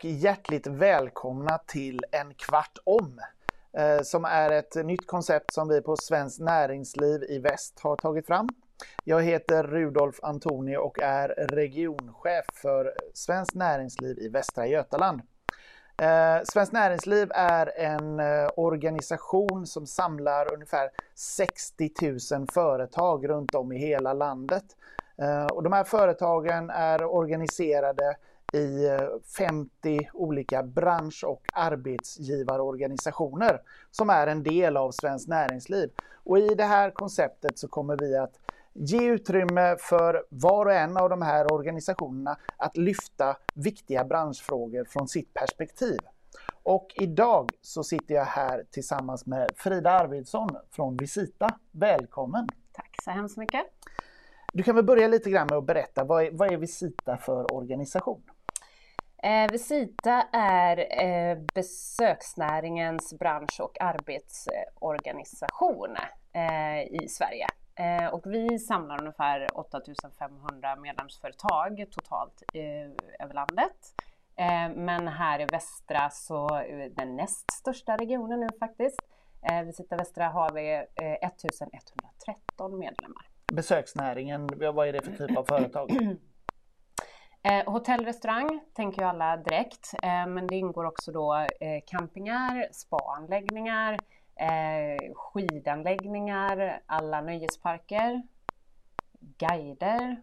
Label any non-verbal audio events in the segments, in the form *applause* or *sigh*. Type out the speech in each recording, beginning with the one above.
och hjärtligt välkomna till En kvart om eh, som är ett nytt koncept som vi på Svenskt Näringsliv i Väst har tagit fram. Jag heter Rudolf Antoni och är regionchef för Svenskt Näringsliv i Västra Götaland. Eh, Svenskt Näringsliv är en eh, organisation som samlar ungefär 60 000 företag runt om i hela landet. Och de här företagen är organiserade i 50 eh, olika bransch och arbetsgivarorganisationer som är en del av Svenskt Näringsliv. Och i det här konceptet så kommer vi att ge utrymme för var och en av de här organisationerna att lyfta viktiga branschfrågor från sitt perspektiv. Och idag så sitter jag här tillsammans med Frida Arvidsson från Visita. Välkommen! Tack så hemskt mycket! Du kan väl börja lite grann med att berätta, vad är, vad är Visita för organisation? Eh, Visita är eh, besöksnäringens bransch och arbetsorganisation eh, i Sverige. Eh, och vi samlar ungefär 8500 medlemsföretag totalt eh, över landet. Eh, men här i västra så den näst största regionen nu faktiskt. Visita Västra har vi 1113 medlemmar. Besöksnäringen, vad är det för typ av företag? *clears throat* Eh, hotell restaurang tänker ju alla direkt, eh, men det ingår också då eh, campingar, spaanläggningar, eh, skidanläggningar, alla nöjesparker, guider.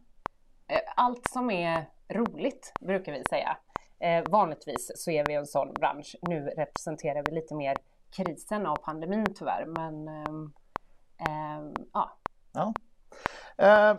Eh, allt som är roligt brukar vi säga. Eh, vanligtvis så är vi en sån bransch. Nu representerar vi lite mer krisen av pandemin tyvärr, men ehm, ehm, ja. ja. Eh,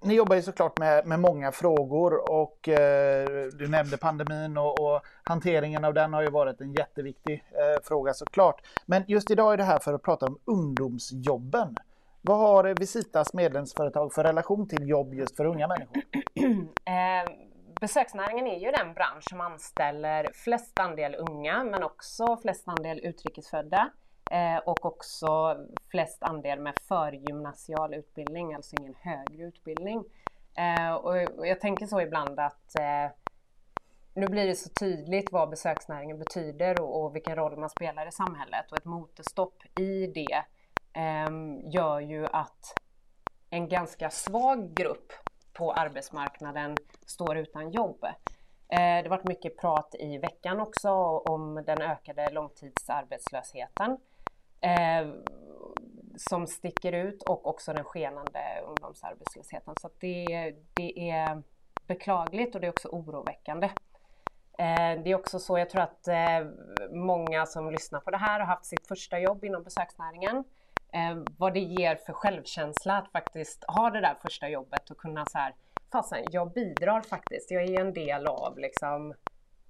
ni jobbar ju såklart med, med många frågor och eh, du nämnde pandemin och, och, hanteringen av den har ju varit en jätteviktig eh, fråga såklart. Men just idag är det här för att prata om ungdomsjobben. Vad har Visitas medlemsföretag för relation till jobb just för unga människor? *clears throat* Eh, besöksnäringen är ju den bransch som anställer flest andel unga men också flest andel utrikesfödda. Eh, och också flest andel med förgymnasial utbildning, alltså ingen högre utbildning. Eh, och, och, jag tänker så ibland att eh, nu blir det så tydligt vad besöksnäringen betyder och, och, vilken roll man spelar i samhället och ett motorstopp i det ehm, gör ju att en ganska svag grupp på arbetsmarknaden står utan jobb. Eh, det har varit mycket prat i veckan också om den ökade långtidsarbetslösheten eh, som sticker ut och också den skenande ungdomsarbetslösheten. Så det, det är beklagligt och det är också oroväckande. Eh, det är också så, jag tror att eh, många som lyssnar på det här har haft sitt första jobb inom besöksnäringen. Eh, vad det ger för självkänsla att faktiskt ha det där första jobbet och kunna så här, fasen, jag bidrar faktiskt, jag är en del av liksom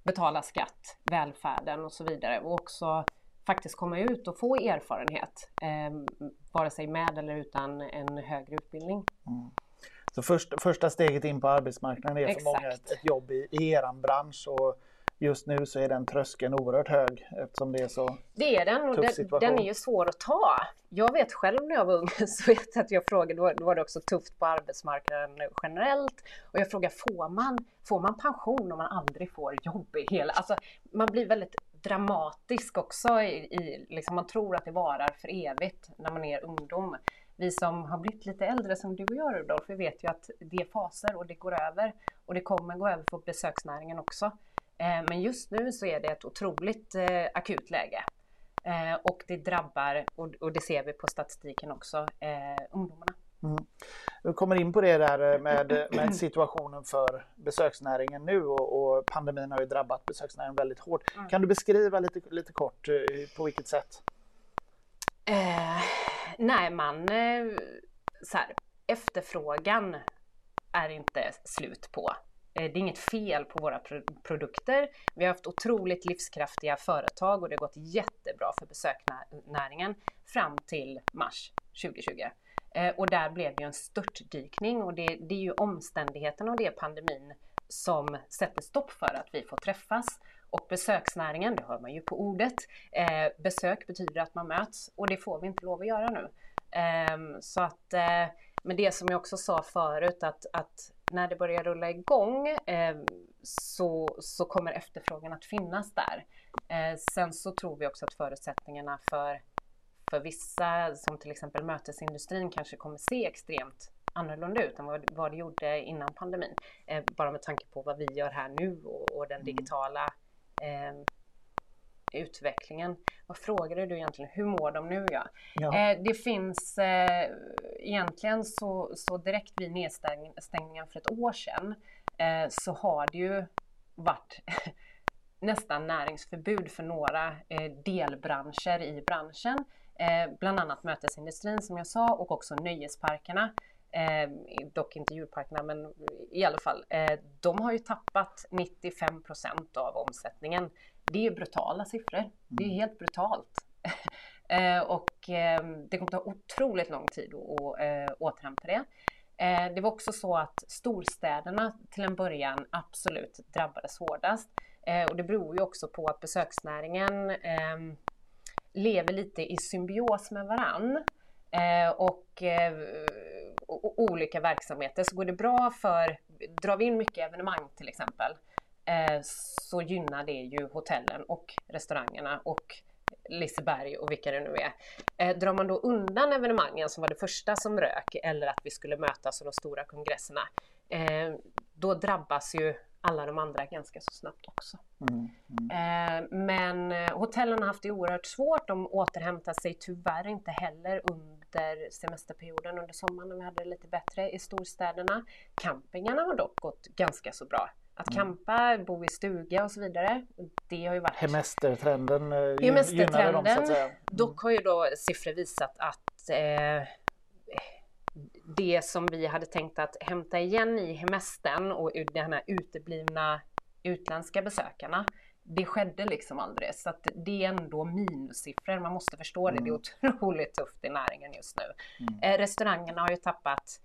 betala skatt, välfärden och så vidare och också faktiskt komma ut och få erfarenhet, eh, vare sig med eller utan en högre utbildning. Mm. Så först, första steget in på arbetsmarknaden är Exakt. för många ett, ett jobb i, i er bransch och just nu så är den tröskeln oerhört hög eftersom det är så Det är den och den, den, är ju svår att ta. Jag vet själv när jag var ung *laughs* så vet jag att jag frågade, då var det också tufft på arbetsmarknaden generellt och jag frågade får man, får man pension om man aldrig får jobb i hela, alltså man blir väldigt dramatisk också. I, i, liksom man tror att det varar för evigt när man är ungdom. Vi som har blivit lite äldre som du och jag Rudolf, vi vet ju att det är faser och det går över. Och det kommer gå över för besöksnäringen också. Eh, men just nu så är det ett otroligt eh, akut läge. Eh, och det drabbar, och, och, det ser vi på statistiken också, eh, ungdomarna. Mm. Vi kommer in på det där eh, med, med situationen för besöksnäringen nu och, och, pandemin har ju drabbat besöksnäringen väldigt hårt. Mm. Kan du beskriva lite, lite kort eh, på vilket sätt? Eh, nej, man... Eh, så här, efterfrågan är inte slut på. Det är inget fel på våra produkter. Vi har haft otroligt livskraftiga företag och det har gått jättebra för besöksnäringen fram till mars 2020. Eh, och där blev det ju en störtdykning och det, det är ju omständigheterna och det pandemin som sätter stopp för att vi får träffas. Och besöksnäringen, det hör man ju på ordet, eh, besök betyder att man möts och det får vi inte lov att göra nu. Eh, så att, eh, men det som jag också sa förut att, att när det börjar rulla igång eh, så, så kommer efterfrågan att finnas där. Eh, sen så tror vi också att förutsättningarna för, för vissa, som till exempel mötesindustrin, kanske kommer se extremt annorlunda ut än vad, vad det gjorde innan pandemin. Eh, bara med tanke på vad vi gör här nu och, och den mm. digitala eh, utvecklingen. Vad frågade du egentligen? Hur mår de nu? Ja. ja. Eh, det finns eh, egentligen så, så direkt vid nedstängningen för ett år sedan eh, så har det ju varit *laughs* nästan näringsförbud för några eh, delbranscher i branschen. Eh, bland annat mötesindustrin som jag sa och också nöjesparkerna. Eh, dock inte djurparkerna, men i alla fall. Eh, de har ju tappat 95 procent av omsättningen. Det är brutala siffror. Det är mm. helt brutalt. *laughs* eh, och eh, det kommer ta otroligt lång tid att eh, återhämta det. Eh, det var också så att storstäderna till en början absolut drabbades hårdast. och det beror ju också på att besöksnäringen ehm, lever lite i symbios med varann. Eh, och eh, och olika verksamheter. Så går det bra för, drar vi in mycket evenemang till exempel, eh, så gynnar det ju hotellen och restaurangerna och Liseberg och vilka det nu är. Eh, drar man då undan evenemangen som var det första som rök eller att vi skulle mötas i de stora kongresserna, eh, då drabbas ju alla de andra ganska så snabbt också. Mm, mm. Eh, men eh, hotellen har haft det oerhört svårt. De återhämtar sig tyvärr inte heller under semesterperioden under sommaren när vi hade det lite bättre i storstäderna. Campingarna har dock gått ganska så bra. Att mm. campa, bo i stuga och så vidare. Det har ju varit... Hemestertrenden eh, Hemestertrenden, dem så att säga. Mm. Dock har ju då siffror visat att eh, det som vi hade tänkt att hämta igen i hemestern och de här uteblivna utländska besökarna, det skedde liksom aldrig. Så att det är ändå minussiffror, man måste förstå det. Det är mm. otroligt tufft i näringen just nu. Mm. Eh, restaurangerna har ju tappat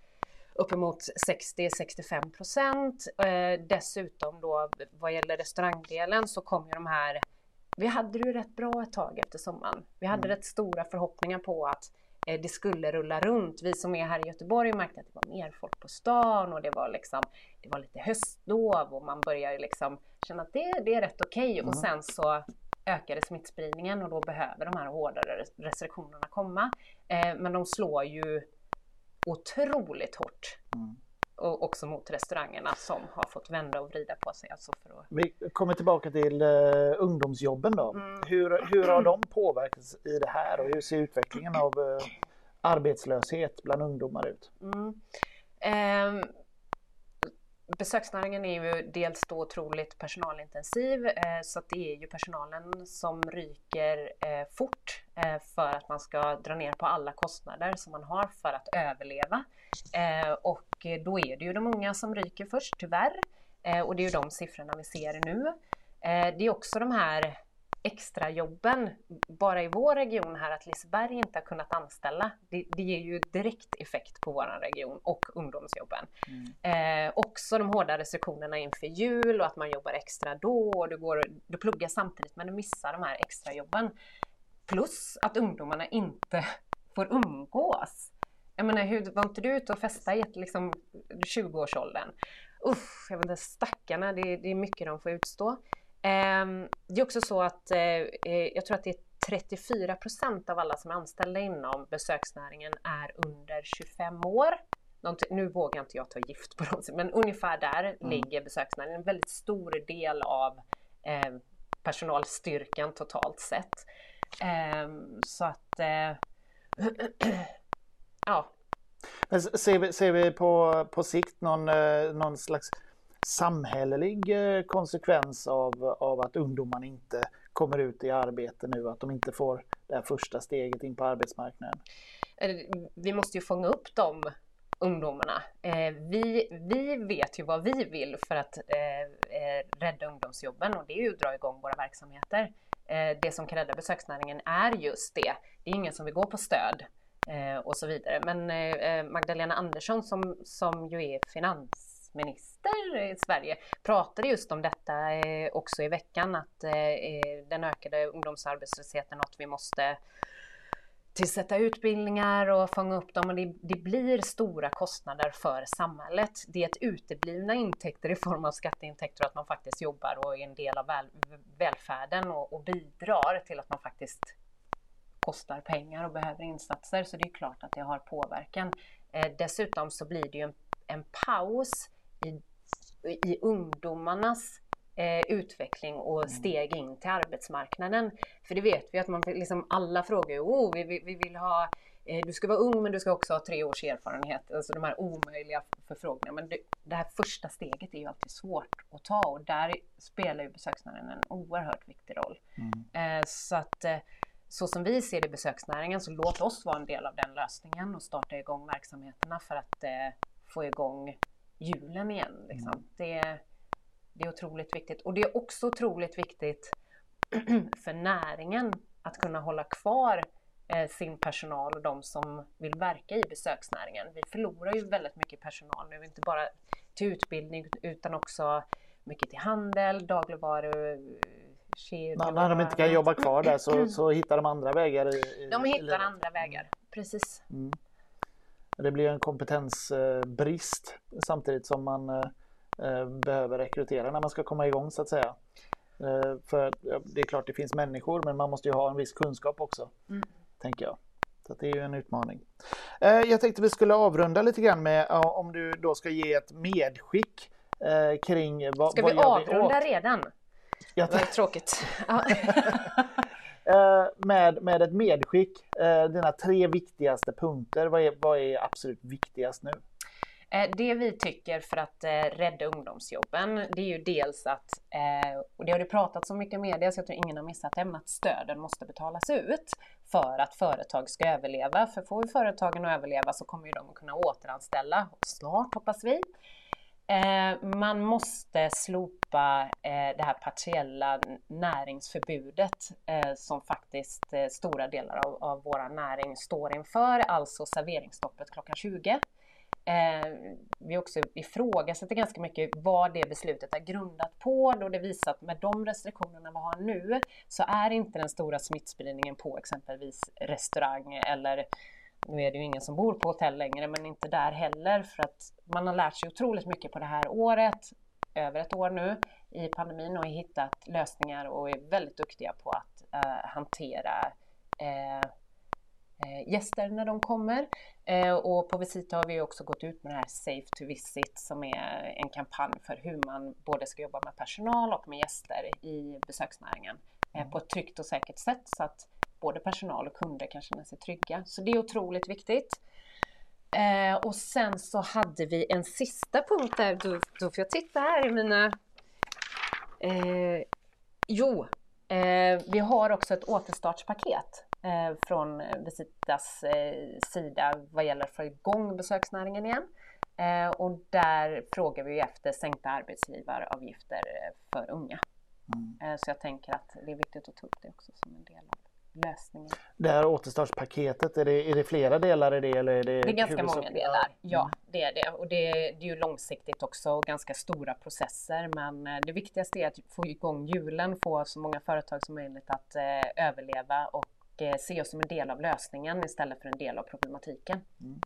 uppemot 60-65 procent. Eh, dessutom då vad gäller restaurangdelen så kom ju de här vi hade det ju rätt bra ett tag efter sommaren. Vi hade mm. rätt stora förhoppningar på att det skulle rulla runt. Vi som är här i Göteborg märkte att det var mer folk på stan och det var liksom, det var lite höstlov och man börjar liksom känna att det, det är rätt okej okay. mm. och sen så ökade smittspridningen och då behöver de här hårdare restriktionerna komma. Eh, men de slår ju otroligt hårt. Mm. Och också mot restaurangerna som har fått vända och vrida på sig. Alltså för att... Vi kommer tillbaka till uh, ungdomsjobben då. Mm. Hur, hur har de påverkats i det här och hur ser utvecklingen av uh, arbetslöshet bland ungdomar ut? Mm. Um, besöksnäringen är ju dels då otroligt personalintensiv eh, så att det är ju personalen som ryker eh, fort eh, för att man ska dra ner på alla kostnader som man har för att överleva. Eh, och då är det ju de unga som ryker först, tyvärr. Eh, och det är ju de siffrorna vi ser nu. Eh, det är också de här extrajobben bara i vår region här att Liseberg inte har kunnat anställa. Det, det ger ju direkt effekt på vår region och ungdomsjobben. Mm. Eh, också de hårda restriktionerna inför jul och att man jobbar extra då och du, går, du pluggar samtidigt men du missar de här extrajobben. Plus att ungdomarna inte får umgås. Jag menar, hur, var inte du ute och festade i liksom, 20-årsåldern? Uff, jag vet inte, stackarna, det, det är mycket de får utstå. Ehm, det är också så att eh, eh, jag tror att det är 34 procent av alla som är anställda inom besöksnäringen är under 25 år. Nu vågar inte jag ta gift på dem, men ungefär där mm. ligger besöksnäringen. En väldigt stor del av eh, personalstyrkan totalt sett. Ehm, så att *clears throat* ja. ser vi, ser vi på, på sikt någon, någon slags samhällelig eh, konsekvens av, av att ungdomarna inte kommer ut i arbete nu, att de inte får det här första steget in på arbetsmarknaden? Eh, vi måste ju fånga upp de ungdomarna. Eh, vi, vi vet ju vad vi vill för att rädda ungdomsjobben och det är ju att dra igång våra verksamheter. Eh, det som kan rädda besöksnäringen är just det. Det är ingen som vill gå på stöd eh, och så vidare. Men eh, Magdalena Andersson som, som ju är finansminister i Sverige pratade just om detta också i veckan att den ökade ungdomsarbetslösheten är något vi måste tillsätta utbildningar och fånga upp dem och det, det, blir stora kostnader för samhället. Det är ett uteblivna intäkter i form av skatteintäkter och att man faktiskt jobbar och är en del av väl, välfärden och, och, bidrar till att man faktiskt kostar pengar och behöver insatser. Så det är klart att det har påverkan. Eh, dessutom så blir det ju en, en paus i, i ungdomarnas eh, utveckling och mm. steg in till arbetsmarknaden. För det vet vi att man liksom alla frågar oh, vi, vi, vi vill ha eh, du ska vara ung men du ska också ha tre års erfarenhet. Alltså de här omöjliga förfrågningarna. Men det, det här första steget är ju alltid svårt att ta och där spelar ju besöksnäringen en oerhört viktig roll. Mm. Eh, så att eh, så som vi ser det i besöksnäringen så låt oss vara en del av den lösningen och starta igång verksamheterna för att eh, få igång hjulen igen. Liksom. Mm. Det, det är otroligt viktigt. Och det är också otroligt viktigt *clears throat* för näringen att kunna hålla kvar eh, sin personal och de som vill verka i besöksnäringen. Vi förlorar ju väldigt mycket personal nu, inte bara till utbildning utan också mycket till handel, dagligvaru, kedjor. När de inte kan jobba kvar där så, *clears throat* så hittar de andra vägar. I, de hittar i andra vägar, precis. Mm. Det blir en kompetensbrist samtidigt som man Eh, behöver rekrytera när man ska komma igång så att säga. Eh, för det är klart det finns människor men man måste ju ha en viss kunskap också. Mm. Tänker jag. Så det är ju en utmaning. Eh, jag tänkte vi skulle avrunda lite grann med om du då ska ge ett medskick kring vad Ska vad vi avrunda vi redan? Jag det var tråkigt. *laughs* med, med ett medskick, dina tre viktigaste punkter. Vad är, vad är absolut viktigast nu? Eh, det vi tycker för att eh, rädda ungdomsjobben, det är ju dels att, eh, och det har det pratats så mycket i media så jag tror ingen har missat det, men att stöden måste betalas ut för att företag ska överleva. För får vi företagen att överleva så kommer ju de att kunna återanställa snart hoppas vi. Man måste slopa det här partiella näringsförbudet som faktiskt stora delar av vår näring står inför, alltså serveringsstoppet klockan 20. Eh, vi också ifrågasätter ganska mycket vad det beslutet är grundat på då det visar att med de restriktionerna vi har nu så är inte den stora smittspridningen på exempelvis restaurang eller nu är det ju ingen som bor på hotell längre men inte där heller för att man har lärt sig otroligt mycket på det här året, över ett år nu i pandemin och hittat lösningar och är väldigt duktiga på att eh, hantera eh, Eh, gäster när de kommer. Eh, och på Visita har vi också gått ut med det här Safe to Visit som är en kampanj för hur man både ska jobba med personal och med gäster i besöksnäringen eh, på ett tryggt och säkert sätt så att både personal och kunder kan känna sig trygga. Så det är otroligt viktigt. Eh, och sen så hade vi en sista punkt där, då, då får jag titta här i mina... Eh, jo, eh, vi har också ett återstartspaket från Visitas eh, sida vad gäller att få igång besöksnäringen igen. Eh, och där frågar vi efter sänkta arbetsgivaravgifter eh, för unga. Mm. Eh, så jag tänker att det är viktigt att ta upp det också som en del av lösningen. Det här återstartspaketet, är det, är det flera delar i det? Eller är det, det är ganska många delar, ja det är det. Och det, det är ju långsiktigt också, ganska stora processer. Men eh, det viktigaste är att få igång hjulen, få så många företag som möjligt att eh, överleva och Eh, se oss som en del av lösningen istället för en del av problematiken. Mm.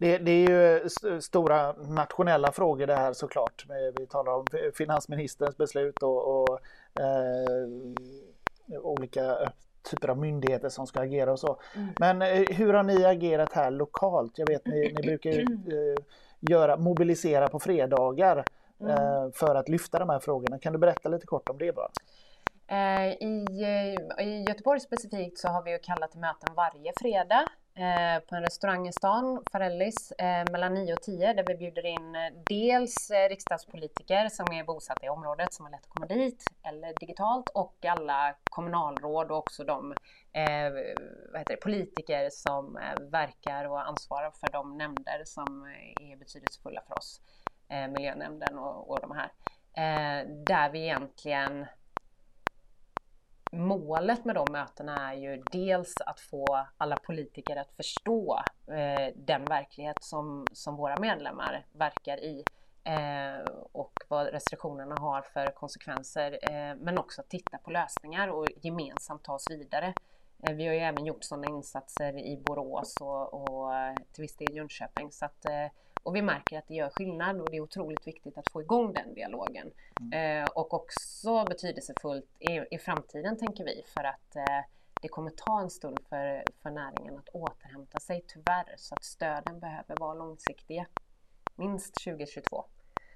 Det, det, är ju st stora nationella frågor det här såklart. Vi talar om finansministerns beslut och, och eh, olika typer av myndigheter som ska agera och så. Mm. Men eh, hur har ni agerat här lokalt? Jag vet ni, ni brukar ju, eh, göra, mobilisera på fredagar mm. eh, för att lyfta de här frågorna. Kan du berätta lite kort om det bara? Eh, I, eh, I Göteborg specifikt så har vi ju kallat till möten varje fredag eh, på en restaurang i stan, Farellis, mellan 9 och 10 där vi bjuder in dels riksdagspolitiker som är bosatta i området som har lätt att komma dit eller digitalt och alla kommunalråd och också de det, politiker som verkar och ansvarar för de nämnder som är betydelsefulla för oss, miljönämnden och, och de här. Där vi egentligen målet med de mötena är ju dels att få alla politiker att förstå eh, den verklighet som, som våra medlemmar verkar i eh, och vad restriktionerna har för konsekvenser, eh, men också att titta på lösningar och gemensamt ta oss vidare Eh, vi har ju även gjort sådana insatser i Borås och, och eh, till viss del Jönköping. Så att, eh, och vi märker att det gör skillnad och det är otroligt viktigt att få igång den dialogen. Mm. Eh, och också betydelsefullt i, i framtiden tänker vi för att eh, det kommer ta en stund för, för näringen att återhämta sig tyvärr så att stöden behöver vara långsiktiga. Minst 2022.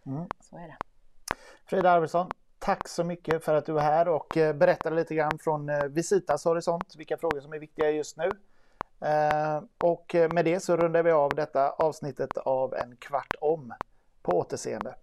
Mm. Så är det. Frida Arvidsson, tack så mycket för att du är här och eh, berättade lite grann från eh, Visitas horisont vilka frågor som är viktiga just nu. Eh, och med det så rundar vi av detta avsnittet av En kvart om. På återseende.